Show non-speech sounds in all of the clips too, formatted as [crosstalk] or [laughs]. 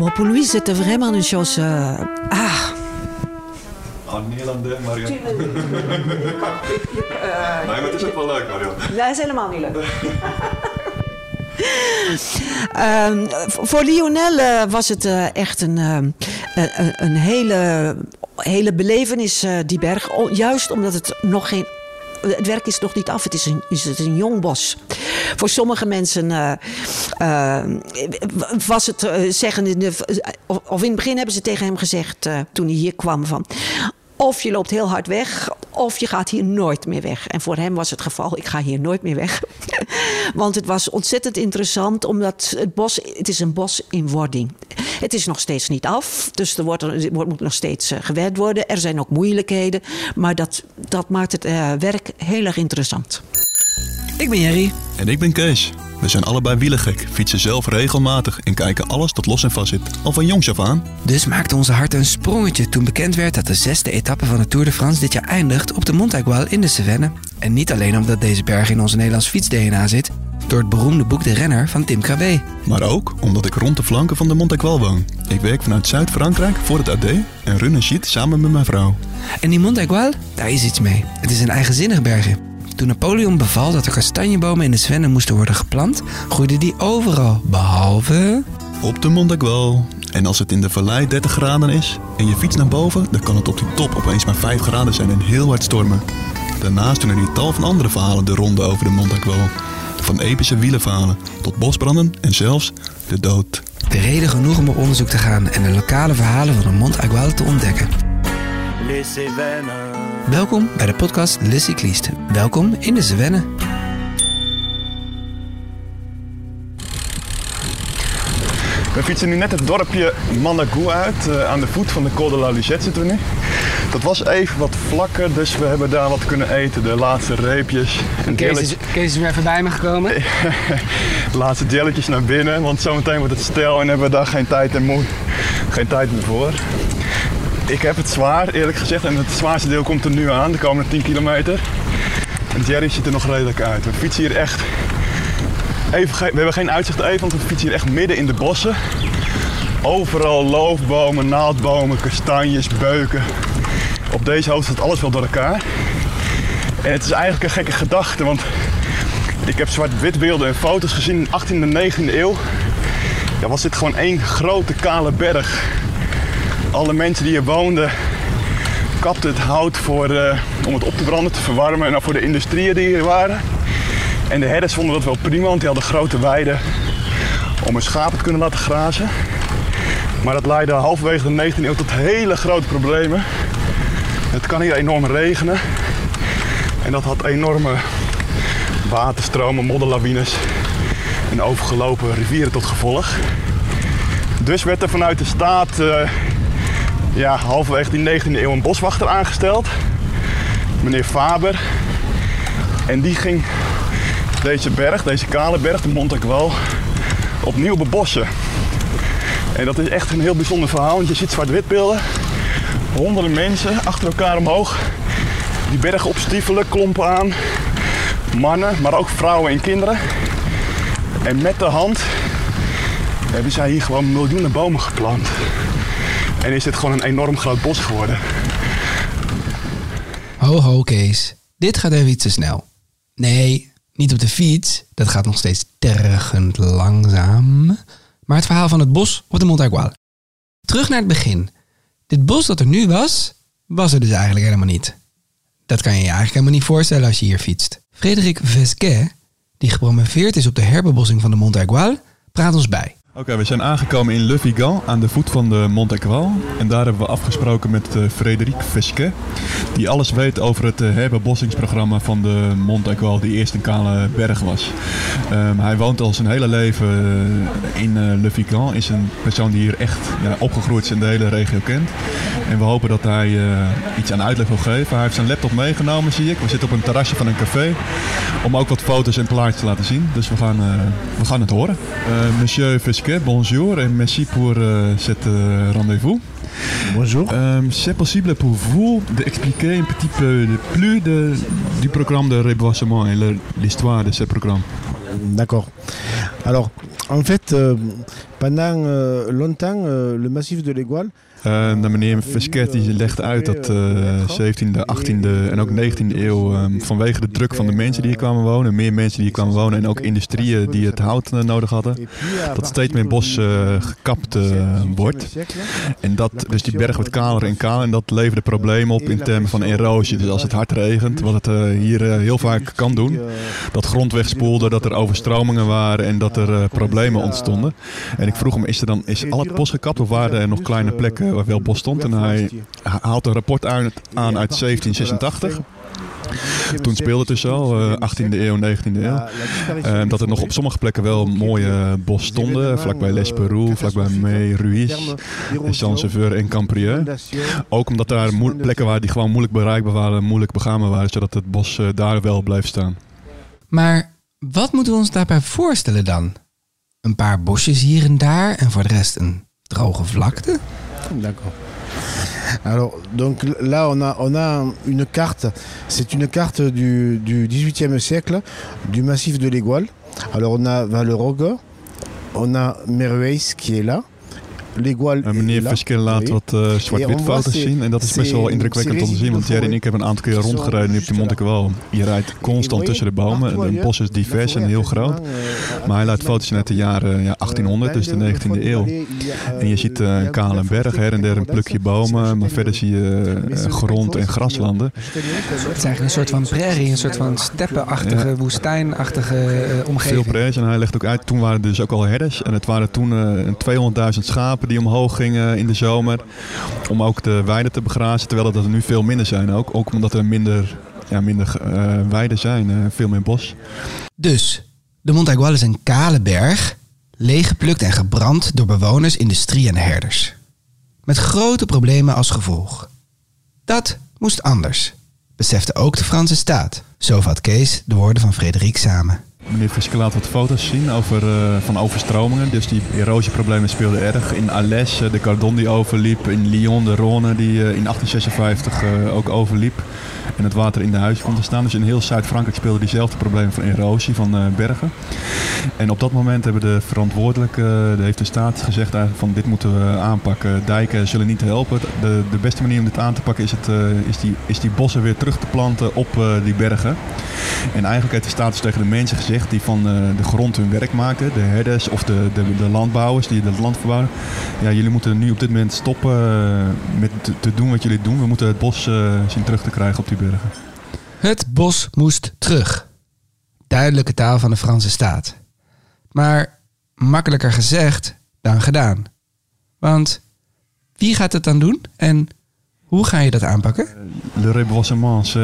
bon, pour lui, c'était vraiment une chose. euh, ah, Ah, Nederlander, Marion. nee, maar het is ook wel leuk, Marion. dat is helemaal niet leuk. [laughs] Ehm, voor Lionel eh, was het eh, echt een, eh, een, een hele, hele belevenis, eh, die berg. O- juist omdat het nog geen. Het werk is nog niet af, het is een, is het een jong bos. Voor sommige mensen eh, eh, was het eh, zeggen. Of, in het begin hebben ze tegen hem gezegd, toen hij hier kwam: van. Of je loopt heel hard weg, of je gaat hier nooit meer weg. En voor hem was het geval, ik ga hier nooit meer weg. [laughs] Want het was ontzettend interessant, omdat het bos, het is een bos in wording. Het is nog steeds niet af, dus er, wordt, er wordt- moet nog steeds eh, gewerkt worden. Er zijn ook moeilijkheden, maar dat, dat maakt het eh, werk heel erg interessant. Ik ben Jerry. En ik ben Kees. We zijn allebei wielergek, fietsen zelf regelmatig en kijken alles dat los en vast zit. Al van jongs af aan. Dus maakte onze hart een sprongetje toen bekend werd dat de zesde etappe van de Tour de France dit jaar eindigt op de Montaigual in de Cevennes. En niet alleen omdat deze berg in onze Nederlands fiets-DNA zit, door het beroemde boek De Renner van Tim Krabbe. Maar ook omdat ik rond de flanken van de Montaigual woon. Ik werk vanuit Zuid-Frankrijk voor het AD en run een sheet samen met mijn vrouw. En die Montaigual, daar is iets mee. Het is een eigenzinnig bergje. Toen Napoleon beval dat er kastanjebomen in de Cevennes moesten worden geplant, groeiden die overal, behalve... Op de Montaigual. En als het in de vallei 30 graden is en je fietst naar boven, dan kan het op die top opeens maar 5 graden zijn en heel hard stormen. Daarnaast doen er hier tal van andere verhalen de ronde over de Montaigual. Van epische wielenverhalen tot bosbranden en zelfs de dood. De reden genoeg om op onderzoek te gaan en de lokale verhalen van de Montaigual te ontdekken. Welkom bij de podcast Le Cycliste. Welkom in de Cevennes. We fietsen nu net het dorpje Managou uit. eh, aan de voet van de Col de la Lucette zitten we nu. Dat was even wat vlakker, dus we hebben daar wat kunnen eten. De laatste reepjes. En Kees jelletjes- is, Kees is weer even bij me gekomen. de [laughs] laatste jelletjes naar binnen, want zometeen wordt het stil en hebben we daar geen tijd, en moe, geen tijd meer voor. Ik heb het zwaar, eerlijk gezegd, en het zwaarste deel komt er nu aan, de komende 10 kilometer. En Jerry ziet er nog redelijk uit. We fietsen hier echt. Even, we hebben geen uitzicht even, want we fietsen hier echt midden in de bossen. Overal loofbomen, naaldbomen, kastanjes, beuken. Op deze hoogte staat alles wel door elkaar. En het is eigenlijk een gekke gedachte, want ik heb zwart-wit beelden en foto's gezien in de 18e en 19e eeuw. Ja, was dit gewoon één grote kale berg. Alle mensen die hier woonden kapten het hout voor, eh, om het op te branden, te verwarmen en dan voor de industrieën die hier waren. En de herders vonden dat wel prima, want die hadden grote weiden om hun schapen te kunnen laten grazen. Maar dat leidde halverwege de 19e eeuw tot hele grote problemen. Het kan hier enorm regenen. En dat had enorme waterstromen, modderlawines en overgelopen rivieren tot gevolg. Dus werd er vanuit de staat eh, ja, halverwege die 19e eeuw een boswachter aangesteld, meneer Faber. En die ging deze berg, deze kale berg, de Montagual, opnieuw bebossen. En dat is echt een heel bijzonder verhaal, want je ziet zwart-wit beelden. Honderden mensen achter elkaar omhoog. Die bergen opstiefelen, klompen aan. Mannen, maar ook vrouwen en kinderen. En met de hand hebben zij hier gewoon miljoenen bomen geplant. En is dit gewoon een enorm groot bos geworden. Ho ho Kees, dit gaat even iets te snel. Nee, niet op de fiets, dat gaat nog steeds tergend langzaam. Maar het verhaal van het bos op de Montaigual. Terug naar het begin. Dit bos dat er nu was, was er dus eigenlijk helemaal niet. Dat kan je je eigenlijk helemaal niet voorstellen als je hier fietst. Frederik Vesquet, die gepromoveerd is op de herbebossing van de Montaigual, praat ons bij. Oké, we zijn aangekomen in Le Vigan aan de voet van de Montaigual. En daar hebben we afgesproken met eh Frederik Vesquet. Die alles weet over het eh, herbebossingsprogramma van de Montaigual, die eerst een kale berg was. Ehm, hij woont al zijn hele leven eh, in eh, Le Vigan. Is een persoon die hier echt ja, opgegroeid is en de hele regio kent. En we hopen dat hij iets aan uitleg wil geven. Hij heeft zijn laptop meegenomen, zie ik. We zitten op een terrasje van een café. Om ook wat foto's en plaatjes te laten zien. Dus we gaan, we gaan het horen. Monsieur Bonjour et merci pour euh, cet euh, rendez-vous. Bonjour. Euh, C'est possible pour vous d'expliquer un petit peu plus de, du programme de reboissement et l'histoire de ce programme? D'accord. Alors, en fait, pendant longtemps, le massif de l'Égual Uh, de meneer die legt uit dat de uh, 17e, 18e en ook 19e eeuw um, vanwege de druk van de mensen die hier kwamen wonen, meer mensen die hier kwamen wonen en ook industrieën die het hout uh, nodig hadden, dat steeds meer bos uh, gekapt wordt. En dat, dus die berg wordt kaler en kaler en dat leverde problemen op in termen van erosie. Dus als het hard regent, wat het hier heel vaak kan doen, dat grond wegspoelde, dat er overstromingen waren en dat er problemen ontstonden. En ik vroeg hem, is er dan is al het bos gekapt of waren er nog kleine plekken waar wel bos stond. En hij haalt een rapport aan, aan uit 1786. Toen speelde het dus al, uh, 18e eeuw, 19e eeuw. Uh, dat er nog op sommige plekken wel mooie bos stonden. Vlakbij Les Peroux, vlakbij May, Ruiz, Saint-Sever en Camprieux. Ook omdat daar plekken waren die gewoon moeilijk bereikbaar waren, moeilijk begaanbaar waren. Zodat het bos uh, daar wel blijft staan. Maar wat moeten we ons daarbij voorstellen dan? Een paar bosjes hier en daar en voor de rest een droge vlakte? D'accord. Alors, donc là, on a, on a une carte. C'est une carte du, du 18e siècle du massif de l'Égual. Alors, on a Vallerogue, on a Merueis qui est là. Meneer Veske laat wat uh, zwart-wit foto's zien. En dat is best wel indrukwekkend om te zien. Want Jerry en ik hebben een aantal keer rondgereden nu op de Monte. Je rijdt constant tussen de bomen. Het bos is divers en heel groot. Maar hij laat foto's uit de jaren ja, 1800, dus de 19e eeuw. En je ziet uh, een kale berg, her en der een plukje bomen. Maar verder zie je grond en graslanden. Het is eigenlijk een soort van prairie, een soort van steppenachtige, ja. woestijnachtige omgeving. Veel prairies. En hij legt ook uit, toen waren er dus ook al herders. En het waren toen 200.000 schapen die omhoog gingen in de zomer. Om ook de weiden te begrazen. Terwijl dat er nu veel minder zijn ook. Ook omdat er minder, ja, minder uh, weiden zijn. Uh, veel meer bos. Dus, de Montaigual is een kale berg. Leeggeplukt en gebrand door bewoners, industrie en herders. Met grote problemen als gevolg. Dat moest anders. Besefte ook de Franse staat. Zo vat Kees de woorden van Frederik samen. Meneer Fiske laat wat foto's zien over, uh, van overstromingen. Dus die erosieproblemen speelden erg. In Alès, uh, de Cardon die overliep. In Lyon, de Rhône die uh, in 1856 ook overliep. En het water in de huizen kon te staan. Dus in heel Zuid-Frankrijk speelden diezelfde problemen van erosie van bergen. En op dat moment hebben de verantwoordelijke, de heeft de staat gezegd van dit moeten we aanpakken. Dijken zullen niet helpen. De, de beste manier om dit aan te pakken is, het, is, die, is die bossen weer terug te planten op die bergen. En eigenlijk heeft de staat dus tegen de mensen gezegd die van uh, de grond hun werk maken, de herders of de, de, de landbouwers die het land verbouwen. Ja, jullie moeten nu op dit moment stoppen uh, met te, te, doen wat jullie doen. We moeten het bos uh, zien terug te krijgen op die bergen. Het bos moest terug. Duidelijke taal van de Franse staat. Maar makkelijker gezegd dan gedaan. Want wie gaat het dan doen en hoe ga je dat aanpakken? Le reboisement,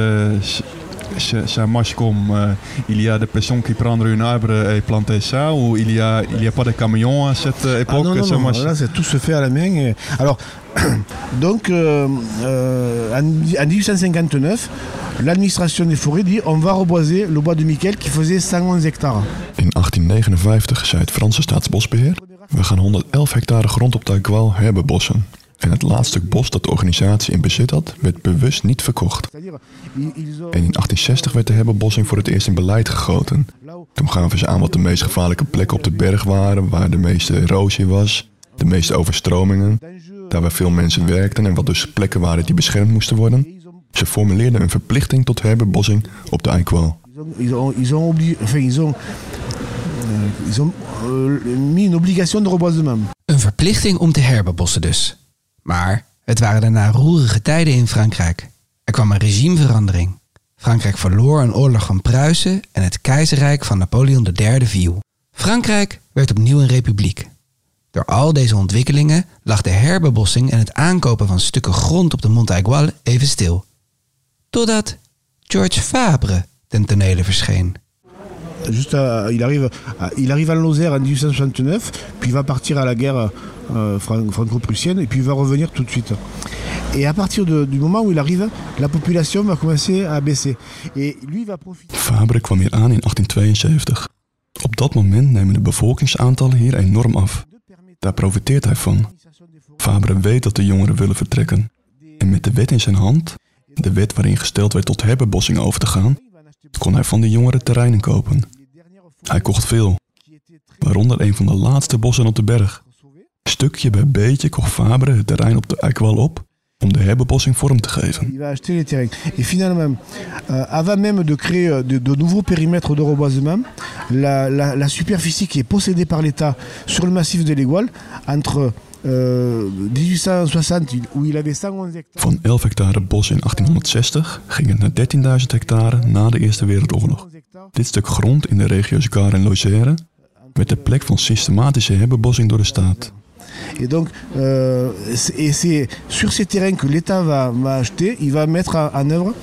ça marche comme euh, il y a des personnes qui prennent un arbre et planter ça ou il y a il y a pas de camions à cette époque ah non, non, non, là c'est tout se fait à la main alors [clears throat] donc euh, euh, en, en, 1859 l'administration des forêts dit on va reboiser le bois de Miquel qui faisait 111 hectares. In 1859 zei het Franse staatsbosbeheer we gaan 111 hectare grond op Taïkwal herbebossen en het laatste stuk bos dat de organisatie in bezit had, werd bewust niet verkocht. En in 1860 werd de herbebossing voor het eerst in beleid gegoten. Toen gaven ze aan wat de meest gevaarlijke plekken op de berg waren, waar de meeste erosie was, de meeste overstromingen, daar waar veel mensen werkten en wat dus plekken waren die beschermd moesten worden. Ze formuleerden een verplichting tot herbebossing op de uh, obligation de reboisement. Een verplichting om te herbebossen dus. Maar het waren daarna roerige tijden in Frankrijk. Er kwam een regimeverandering. Frankrijk verloor een oorlog van Pruisen en het keizerrijk van Napoleon III viel. Frankrijk werd opnieuw een republiek. Door al deze ontwikkelingen lag de herbebossing en het aankopen van stukken grond op de Mont Aigual even stil. Totdat George Fabre ten tonele verscheen. Juste à, il, arrive, à, il arrive à Lozère en 1869, puis il va partir à la guerre euh, franco-prussienne, et puis il va revenir tout de suite. Et à partir de, du moment où il arrive, la population va commencer à baisser. Et lui va profiter. Fabre kwam hier aan in 1872. Op dat moment nemen de bevolkingsaantallen hier enorm af. Daar profiteert hij van. Fabre weet dat de jongeren willen vertrekken. En met de wet in zijn hand, de wet waarin gesteld werd tot herbebossing over te gaan, kon hij van de jongeren terreinen kopen. Hij kocht veel. waaronder een van de laatste bossen op de berg. Stukje bij beetje kocht Fabre het terrein op de Ekwal op om de herbebossing vorm te geven. Terrains. Et finalement, euh, avant même de créer de, de nouveaux périmètres de reboisement, la, la- la superficie qui est possédée par l'État sur le massif de l'Égual, entre 1860, il- où il avait 111 hectares, Van 11 hectare bos in 1860 ging het naar 13.000 hectare na de Eerste Wereldoorlog. 111 hectares, Dit stuk grond in de regio's Gare en Lozère werd de plek van systematische herbebossing door de staat. Et donc, euh, c'est sur ces terrains que l'État va, va acheter, il va mettre en, en œuvre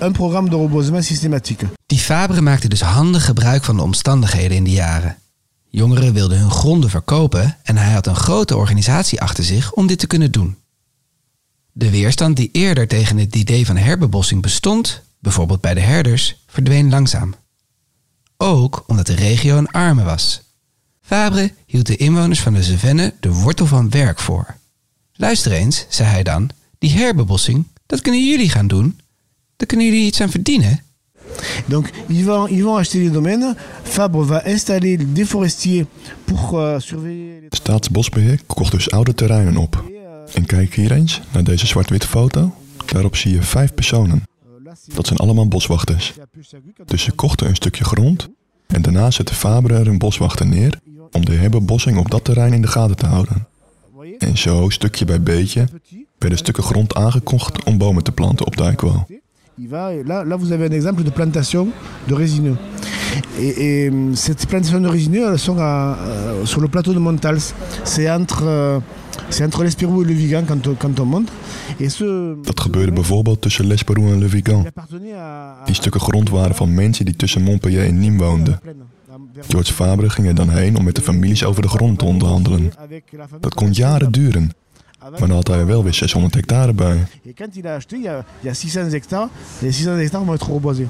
un programme de reboisement systématique. Die Fabre maakte dus handig gebruik van de omstandigheden in die jaren. Jongeren wilden hun gronden verkopen en hij had een grote organisatie achter zich om dit te kunnen doen. De weerstand die eerder tegen het idee van herbebossing bestond, bijvoorbeeld bij de herders, verdween langzaam. Ook omdat de regio een arme was. Fabre hield de inwoners van de Cevennes de wortel van werk voor. Luister eens, zei hij dan, die herbebossing, dat kunnen jullie gaan doen. Daar kunnen jullie iets aan verdienen. Donc, ils vont, ils vont acheter les domaines. Fabre va installer des forestiers pour euh, surveiller les Staatsbosbeheer kocht dus oude terreinen op. En kijk hier eens naar deze zwart-wit foto. Daarop zie je vijf personen. Dat zijn allemaal boswachters. Dus ze kochten een stukje grond en daarna zette Fabre er een boswachter neer om de herbebossing op dat terrein in de gaten te houden. En zo, stukje bij beetje, werden stukken grond aangekocht om bomen te planten op de Eikwaal. Il va, là, là, vous avez un exemple de plantation de résineux. Et, et, cette plantation de résineux, elles sont à, euh, sur le plateau de Montals. C'est entre, euh, c'est entre l'Espirou et le Vigan quand, on- quand on monte. Et ce, Dat gebeurde bijvoorbeeld tussen Lesperoux en Le Vigan. Die stukken grond waren van mensen die tussen Montpellier en Nîmes woonden. George Fabre ging er dan heen om met de families over de grond te onderhandelen. Dat kon jaren duren, maar dan had hij er wel weer 600 hectare bij. Et quand il a acheté, il y a, il y a 600 hectares. Les 600 hectares vont être reboisés.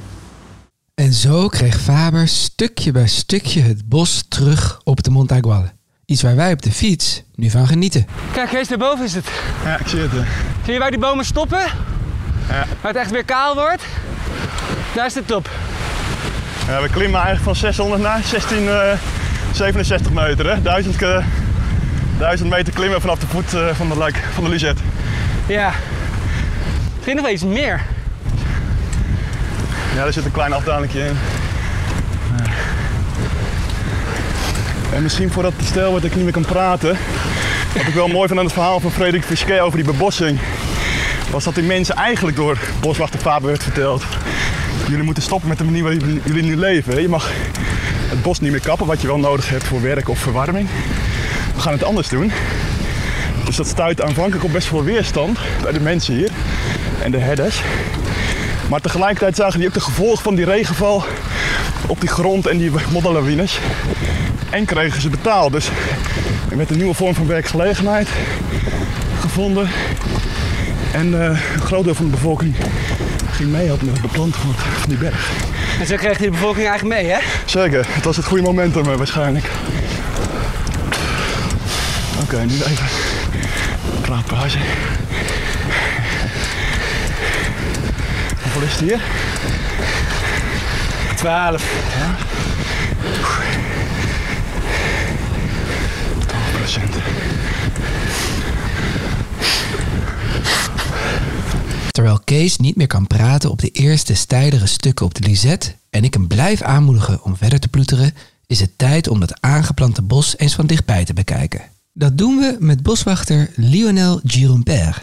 En zo kreeg Faber stukje bij stukje het bos terug op de Montaguale. Iets waar wij op de fiets nu van genieten. Kijk, Kees, daarboven is het. Ja, ik zie het. eh. Zie je waar die bomen stoppen? Ja. Waar het echt weer kaal wordt? Daar is de top. Ja, we klimmen eigenlijk van 600 naar 1667 meter. Hè? 1000, ke- 1000 meter klimmen vanaf de voet eh, van de, luik, van de Luzet. Ja. Misschien nog wel iets meer. Ja, er zit een klein afdalingje in. Ja. En misschien voordat het stil wordt dat ik niet meer kan praten. Wat ik wel mooi vind aan het verhaal van Frederik Fisquet over die bebossing. Was dat die mensen eigenlijk door boswachter Faber werd verteld. Jullie moeten stoppen met de manier waarop jullie nu leven. Je mag het bos niet meer kappen, wat je wel nodig hebt voor werk of verwarming. We gaan het anders doen. Dus dat stuit aanvankelijk op best veel weerstand bij de mensen hier en de herders. Maar tegelijkertijd zagen die ook de gevolgen van die regenval op die grond en die modderlawines. En kregen ze betaald. Dus er werd een nieuwe vorm van werkgelegenheid gevonden. En eh, een groot deel van de bevolking ging meehelpen met het beplanten van, van die berg. En zo kreeg de bevolking eigenlijk mee, hè? Zeker, het was het goede momentum eh, waarschijnlijk. Oké, nu even een praatpauze. Hoeveel is het hier? 12. 12 procent. Terwijl Kees niet meer kan praten op de eerste steilere stukken op de Lisette en ik hem blijf aanmoedigen om verder te ploeteren, is het tijd om dat aangeplante bos eens van dichtbij te bekijken. Dat doen we met boswachter Lionel Girompère.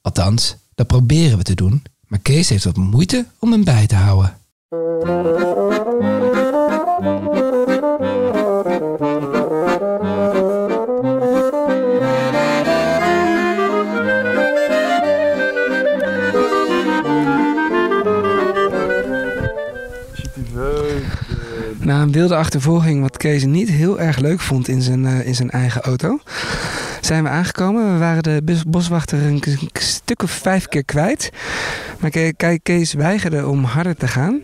Althans, dat proberen we te doen, maar Kees heeft wat moeite om hem bij te houden. Na een wilde achtervolging, wat Kees niet heel erg leuk vond in zijn, eh, in zijn eigen auto, zijn we aangekomen. We waren de bos- boswachter een, stuk of vijf keer kwijt. Maar Ke- Ke- Kees weigerde om harder te gaan.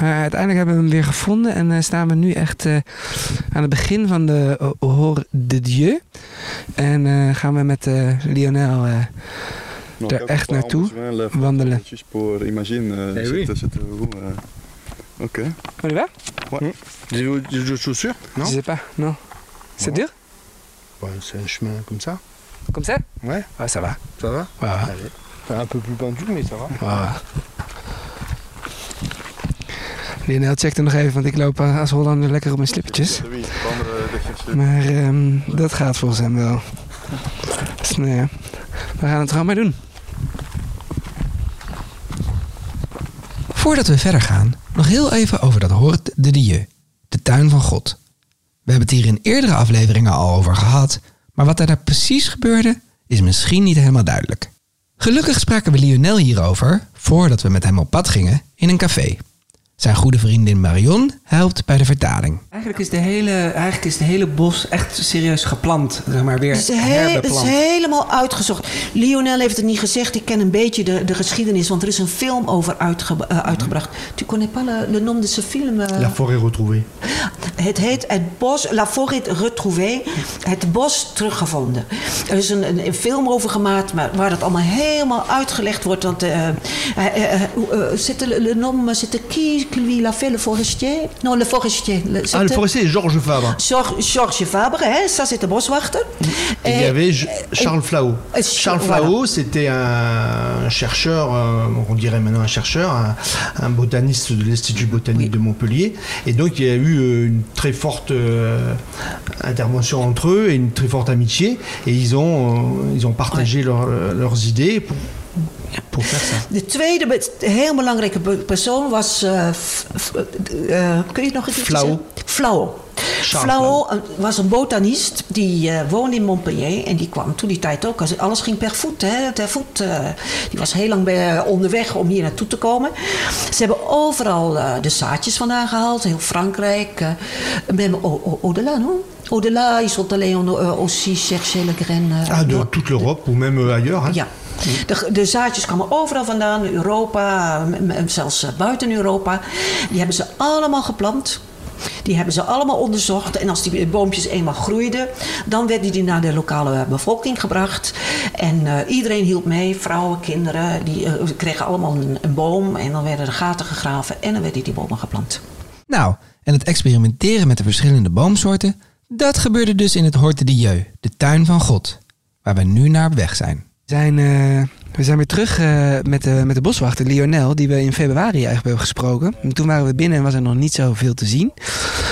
Maar uiteindelijk hebben we hem weer gevonden en eh, staan we nu echt eh, aan het begin van de Hor de Dieu. En eh, gaan we met eh, Lionel eh, Daar echt naartoe wandelen. Pour imagine, Eh oui. Ok. On y va Des, des autres chaussures Je sais pas, non. C'est dur Ouais, c'est un chemin comme ça. Comme ça Ouais, Ouais, ça va. ça va Ouais, ouais. Allez. Enfin, un peu plus pendu, mais ça va. ouais, ouais. Lionel, check er nog even, want ik loop als Hollander lekker op mijn slippertjes. Maar ehm, dat gaat volgens hem wel. Dus nou ja, we gaan het gewoon maar doen. Voordat we verder gaan, nog heel even over dat Hort de Dieu, de tuin van God. We hebben het hier in eerdere afleveringen al over gehad, maar wat er daar precies gebeurde, is misschien niet helemaal duidelijk. Gelukkig spraken we Lionel hierover, voordat we met hem op pad gingen, in een café. Zijn goede vriendin Marion helpt bij de vertaling. Eigenlijk is de hele, eigenlijk is de hele bos echt serieus geplant, zeg maar weer Het is, he- het is helemaal uitgezocht. Lionel heeft het niet gezegd. Ik ken een beetje de, de geschiedenis, want er is een film over uitge- eh, uitgebracht. Tu connais pas le, le nom de ce film? eh? La forêt retrouvée. Het heet Het Bos, La Forêt Retrouvée, Het Bos Teruggevonden. Er is een, een, een film over gemaakt maar waar dat allemaal helemaal uitgelegd wordt. Want, eh, eh, eh, eh, c'était le, le nom, c'était qui lui l'a fait, le forestier? Non, le forestier. Le- Ah, le c'était- forestier, Georges Fabre. Georges Fabre, hè, ça de boswachter. Et il y avait Je- Charles Flao. et- Charles voilà. Flao, c'était un chercheur, euh, on dirait maintenant un chercheur, un, un botaniste de l'Institut botanique de Montpellier. Et donc il y a eu euh, une très forte euh, intervention entre eux et une très forte amitié. Et ils ont, euh, ils ont partagé leur- leurs idées pour, De tweede heel belangrijke be- persoon was. eh, F- F- eh, kun je het nog een keer Flao. zeggen? Flao. Charles Flao eh, was een botanist die woonde in Montpellier. En die kwam toen die tijd ook. Alles ging per voet. Hè, ter voet die was heel lang bij, onderweg om hier naartoe te komen. Ze hebben overal de zaadjes vandaan gehaald. Heel Frankrijk. eh, même au- au- au-delà, non? Au-delà, ils sont allés aussi chercher les graines. eh, Ah, de toute l'Europe ou même euh, ailleurs. hein. ja. De, de zaadjes kwamen overal vandaan, Europa, zelfs eh, buiten Europa. Die hebben ze allemaal geplant. Die hebben ze allemaal onderzocht. En als die boompjes eenmaal groeiden, dan werden die naar de lokale bevolking gebracht. En eh, iedereen hielp mee, vrouwen, kinderen. Die eh, kregen allemaal een, boom. En dan werden er gaten gegraven en dan werden die bomen geplant. Nou, en het experimenteren met de verschillende boomsoorten, dat gebeurde dus in het Hort de Dieu, de tuin van God, waar we nu naar op weg zijn. Zijn, eh, we zijn weer terug eh, met, de, met de boswachter Lionel, die we in februari eigenlijk hebben gesproken. En toen waren we binnen en was er nog niet zoveel te zien.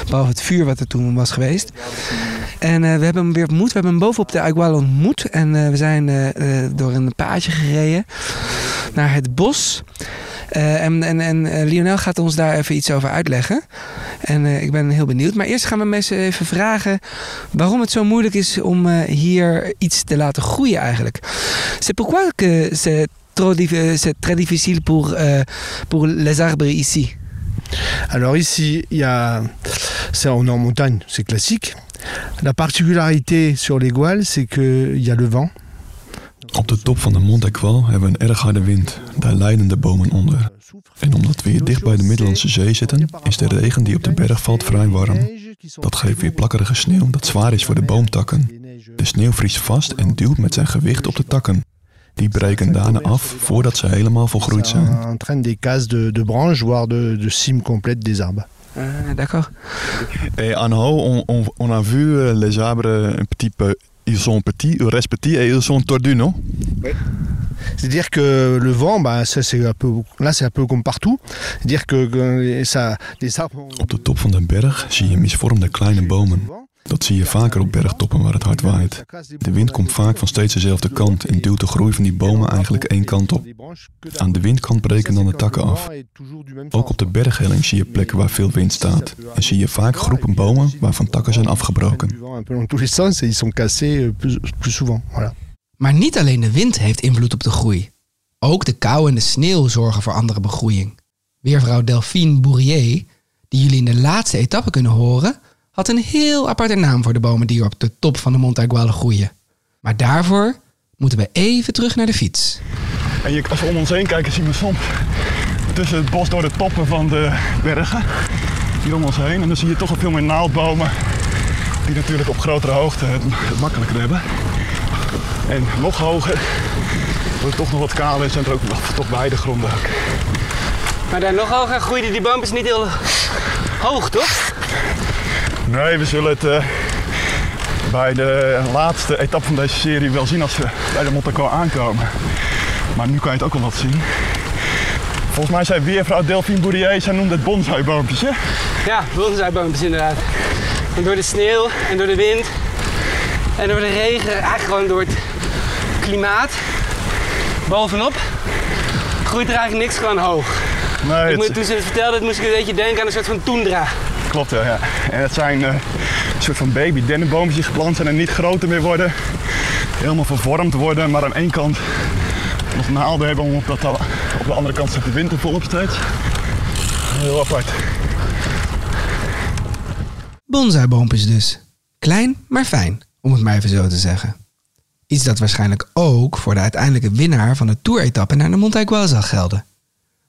Behalve het vuur wat er toen was geweest. En eh, we hebben hem weer ontmoet. We hebben hem bovenop de Agual ontmoet. En we zijn door een paadje gereden naar het bos. Eh, en en, en eh, Lionel gaat ons daar even iets over uitleggen. En eh, ik ben heel benieuwd. Maar eerst gaan we mensen even vragen waarom het zo moeilijk is om eh, hier iets te laten groeien eigenlijk. C'est pourquoi que c'est très difficile pour, pour les arbres ici. Alors ici, il y a, c'est en montagne, c'est classique. La particularité sur les gouales, c'est qu'il y a le vent. Op de top van de Mont Aqual hebben we een erg harde wind. Daar lijden de bomen onder. En omdat we hier dicht bij de Middellandse Zee zitten, is de regen die op de berg valt vrij warm. Dat geeft weer plakkerige sneeuw dat zwaar is voor de boomtakken. De sneeuw vriest vast en duwt met zijn gewicht op de takken. Die breken daarna af voordat ze helemaal volgroeid zijn. Ça entraîne des cases de, de branches, voire de, de cimes complètes des arbres. Ah, d'accord. Et en haut, on, on, on a vu euh, les arbres un petit peu. Ils sont petits, ils restent petits et ils sont tordus, non? C'est-à-dire que le vent, bah, ça, c'est un peu, là c'est un peu comme partout. C'est-à-dire que, que ça, les arbres... Op de top van de berg zie je misvormde kleine bomen. Dat zie je vaker op bergtoppen waar het hard waait. De wind komt vaak van steeds dezelfde kant en duwt de groei van die bomen eigenlijk één kant op. Aan de windkant breken dan de takken af. Ook op de berghelling zie je plekken waar veel wind staat. En zie je vaak groepen bomen waarvan takken zijn afgebroken. Maar niet alleen de wind heeft invloed op de groei. Ook de kou en de sneeuw zorgen voor andere begroeiing. Weervrouw Delphine Bourrier, die jullie in de laatste etappe kunnen horen, had een heel aparte naam voor de bomen die op de top van de Montaguale groeien. Maar daarvoor moeten we even terug naar de fiets. En je, als we om ons heen kijken zien we soms tussen het bos door de toppen van de bergen. Hier om ons heen. En dan zie je toch wel veel meer naaldbomen. Die natuurlijk op grotere hoogte het, het makkelijker hebben. En nog hoger, waar het toch nog wat kaal is en er ook nog toch weidegronden ook. Maar daar nog hoger groeiden die boompjes niet heel hoog, toch? Nee, we zullen het, eh, bij de laatste etappe van deze serie wel zien als we bij de Monte aankomen. Maar nu kan je het ook wel wat zien. Volgens mij zei weervrouw Delphine Bourrier, zij noemde het bonsaiboompjes, hè? Ja, bonsai-boompjes inderdaad. En door de sneeuw en door de wind en door de regen, eigenlijk gewoon door het klimaat, bovenop, groeit er eigenlijk niks gewoon hoog. Nee, Ik het- moet, toen ze het vertelde, moest ik een beetje denken aan een soort van toendra. Klopt, ja. ja. En het zijn eh, een soort van baby dennenboompjes geplant zijn en niet groter meer worden. Helemaal vervormd worden, maar aan één kant nog naalden hebben, omdat dat op de andere kant staat de wind er volop steeds. Heel apart. Bonsaiboompjes dus. Klein, maar fijn, om het maar even zo te zeggen. Iets dat waarschijnlijk ook voor de uiteindelijke winnaar van de toeretappe naar de Mont Aiguille zal gelden.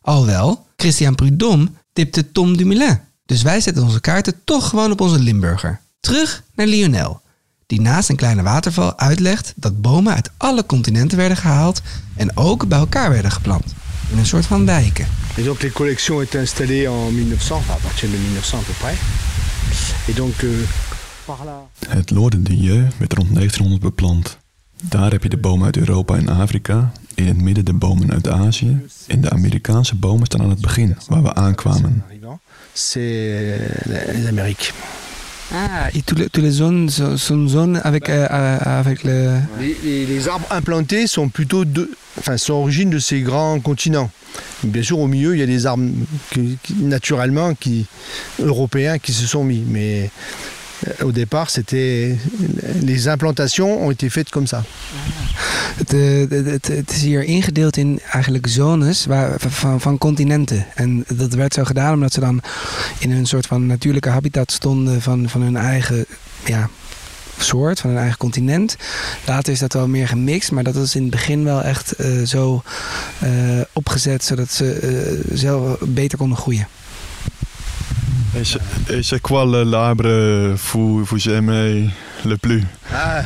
Alwel, Christian Prudhomme tipte Tom Dumoulin. Dus wij zetten onze kaarten toch gewoon op onze Limburger. Terug naar Lionel, die naast een kleine waterval uitlegt dat bomen uit alle continenten werden gehaald en ook bij elkaar werden geplant. In een soort van wijken. Et donc les collections été installées en 1900, enfin, à partir de 1900 à peu près. Et donc euh, par là. Het Loordendieu werd rond 1900 beplant. Daar heb je de bomen uit Europa en Afrika, in het midden de bomen uit Azië en de Amerikaanse bomen staan aan het begin, waar we aankwamen. C'est les Amériques. Ah, et tous les, zones sont, sont zones avec, euh, euh, avec le... Les, les- les arbres implantés sont plutôt de, enfin, sont origine de ces grands continents. Bien sûr, au milieu, il y a des arbres qui, qui- naturellement qui, européens qui se sont mis. Mais au départ, c'était les implantations ont été faites comme ça. Het, eh, is hier ingedeeld in eigenlijk zones van, van continenten. En dat werd zo gedaan omdat ze dan in een soort van natuurlijke habitat stonden van, van hun eigen ja, soort, van hun eigen continent. Later is dat wel meer gemixt, maar dat is in het begin wel echt eh, zo eh, opgezet zodat ze zelf beter konden groeien. Et c'est- quoi le- l'arbre vous, vous aimez le plus Ah,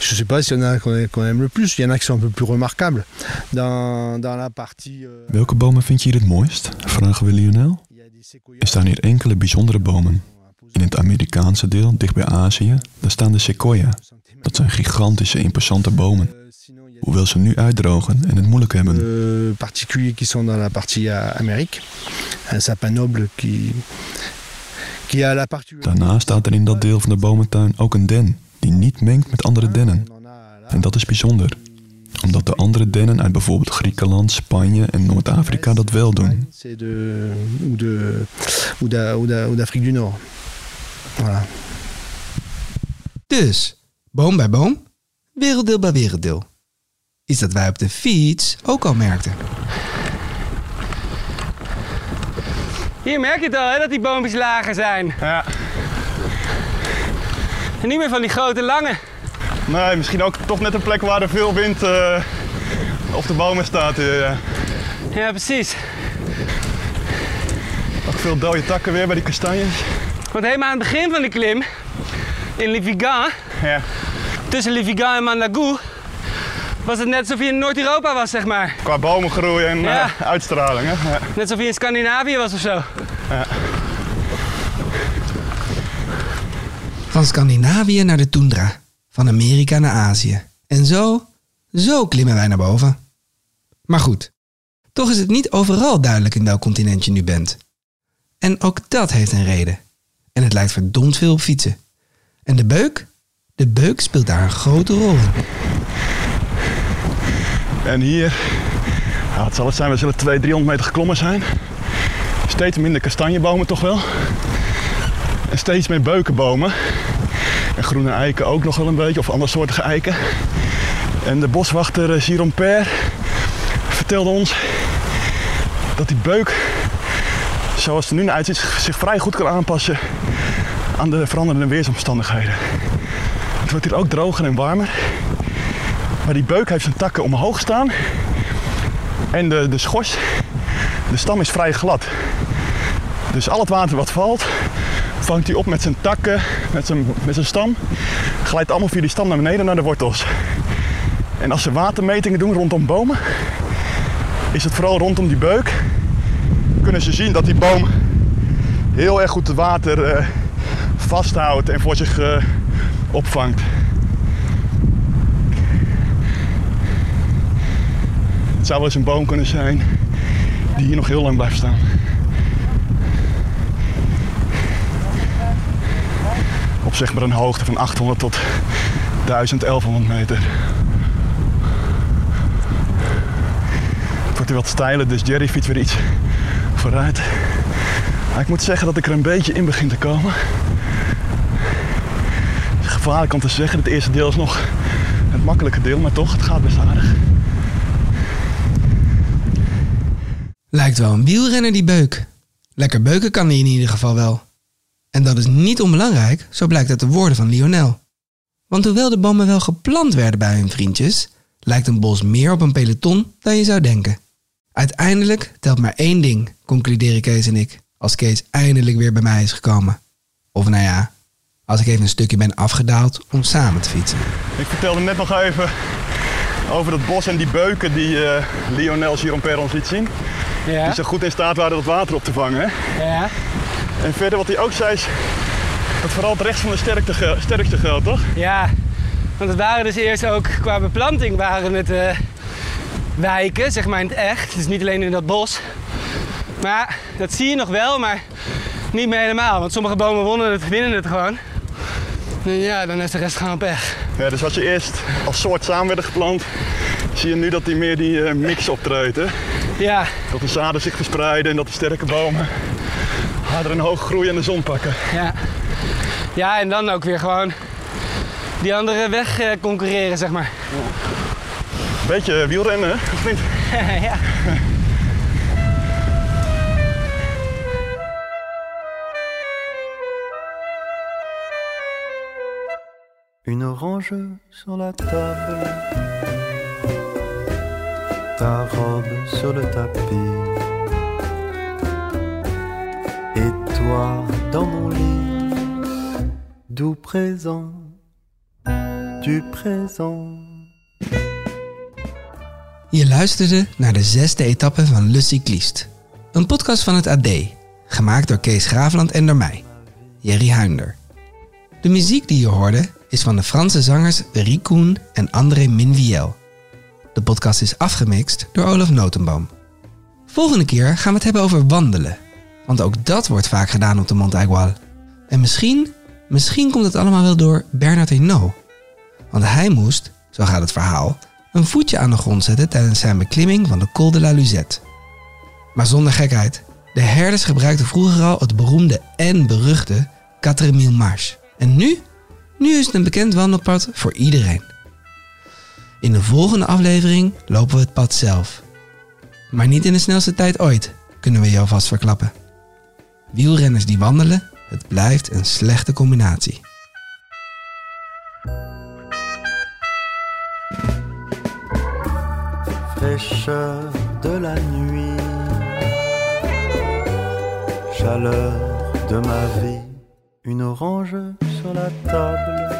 je ne sais pas s'il y en a qu'on qu'on aime le plus. Il y en a qui sont un peu plus remarquables. Dans, dans la partie. euh, Welke bomen vind je hier het mooist? Vragen we Lionel. il y a des séquoias. Er staan hier enkele bijzondere bomen. In het Amerikaanse deel, dicht bij Azië, daar staan de sequoia. Dat zijn gigantische, imposante bomen. Hoewel ze nu uitdrogen en het moeilijk hebben. euh, particuliers qui sont dans la partie euh, Amérique. Un sapin noble qui, qui a la particularité. Daarnaast staat er in dat deel van de bomentuin ook een den, die niet mengt met andere dennen. On en dat is bijzonder, omdat de andere dennen uit bijvoorbeeld Griekenland, Spanje en Noord-Afrika dat wel doen. C'est de ou de ou d'A- ou d'A- ou d'Afrique du Nord. Voilà. Dus, boom bij boom, werelddeel bij werelddeel. Iets dat wij op de fiets ook al merkten. Hier merk je het al, hè, dat die boompjes lager zijn. Ja, En niet meer van die grote lange. nee, misschien ook toch net een plek waar er veel wind eh, op de bomen staat. eh, ja. Precies. Ook veel dode takken weer bij die kastanjes. Want helemaal aan het begin van de klim, in Le Vigan, Ja, tussen Le Vigan en Mandagou, was het net alsof je in Noord-Europa was, zeg maar. qua bomengroei en Ja. eh, uitstraling. Hè? Ja. Net alsof je in Scandinavië was of zo. Van Scandinavië naar de toendra, van Amerika naar Azië. En zo, zo klimmen wij naar boven. Maar goed, toch is het niet overal duidelijk in welk continent je nu bent. En ook dat heeft een reden. En het lijkt verdomd veel op fietsen. En de beuk? De beuk speelt daar een grote rol in. En hier, wat zal het zijn, we zullen 200, 300 meter geklommen zijn. Steeds minder kastanjebomen toch wel. En steeds meer beukenbomen. En groene eiken ook nog wel een beetje, of andersoortige eiken. En de boswachter eh, Jérôme Per vertelde ons dat die beuk, zoals het er nu naar uitziet, zich vrij goed kan aanpassen aan de veranderende weersomstandigheden. Het wordt hier ook droger en warmer. Maar die beuk heeft zijn takken omhoog staan. En de, de schors, de stam is vrij glad. Dus al het water wat valt, vangt hij op met zijn takken, met zijn, met zijn stam. Glijdt allemaal via die stam naar beneden naar de wortels. En als ze watermetingen doen rondom bomen, is het vooral rondom die beuk. Kunnen ze zien dat die boom heel erg goed het water eh, vasthoudt en voor zich eh, opvangt. Het zou wel eens een boom kunnen zijn die hier nog heel lang blijft staan. Op zeg maar een hoogte van 800 tot 1000, 1100 meter. Het wordt hier wat steiler, dus Jerry fietst weer iets vooruit. Ik moet zeggen dat ik er een beetje in begin te komen. Het is gevaarlijk om te zeggen, het eerste deel is nog het makkelijke deel, maar toch, het gaat best aardig. Lijkt wel een wielrenner die beuk. Lekker beuken kan hij in ieder geval wel. En dat is niet onbelangrijk, zo blijkt uit de woorden van Lionel. Want hoewel de bomen wel geplant werden bij hun vriendjes, lijkt een bos meer op een peloton dan je zou denken. Uiteindelijk telt maar één ding, concluderen Kees en ik, als Kees eindelijk weer bij mij is gekomen. Of nou ja, als ik even een stukje ben afgedaald om samen te fietsen. Ik vertelde net nog even over dat bos en die beuken die eh, Lionel Giron ons liet zien. Ja. Die zo goed in staat waren dat water op te vangen. hè. Ja. En verder wat hij ook zei is dat vooral het rechts van de sterkte, sterkste geldt, toch? Ja, want het waren dus eerst ook qua beplanting waren het eh, wijken, zeg maar in het echt. Dus niet alleen in dat bos. Maar dat zie je nog wel, maar niet meer helemaal. Want sommige bomen wonnen het, winnen het gewoon. En ja, dan is de rest gewoon pech. Ja, dus wat je eerst als soort samen werden geplant, zie je nu dat die meer die eh, mix optreedt. Hè? Ja, Dat de zaden zich verspreiden en dat de sterke bomen harder en hoog groeien en de zon pakken. ja. Ja, en dan ook weer gewoon die andere weg eh, concurreren, zeg maar. Beetje wielrennen, hè? of niet? [laughs] ja. Une orange sur la table, ta robe sur le tapis, et toi dans mon lit, doux présent du présent. Je luisterde naar de zesde etappe van Le Cycliste. Een podcast van het AD, gemaakt door Kees Graafland en door mij, Jerry Huinder. De muziek die je hoorde is van de Franse zangers Ricoen en André Minviel. De podcast is afgemixt door Olaf Notenboom. Volgende keer gaan we het hebben over wandelen. Want ook dat wordt vaak gedaan op de Mont Aigual. En misschien, misschien komt het allemaal wel door Bernard Hinault. Want hij moest, zo gaat het verhaal, een voetje aan de grond zetten tijdens zijn beklimming van de Col de la Luzette. Maar zonder gekheid, de herders gebruikten vroeger al het beroemde en beruchte 4000 Marche. En nu? Nu is het een bekend wandelpad voor iedereen. In de volgende aflevering lopen we het pad zelf. Maar niet in de snelste tijd ooit, kunnen we jou vast verklappen. Wielrenners die wandelen, het blijft een slechte combinatie. fraîcheur de la nuit, chaleur de ma vie, une orange sur la table,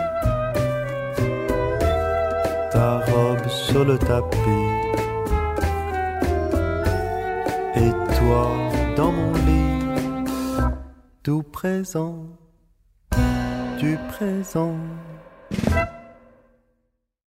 ta robe sur le tapis, et toi dans mon lit, tout présent, du présent.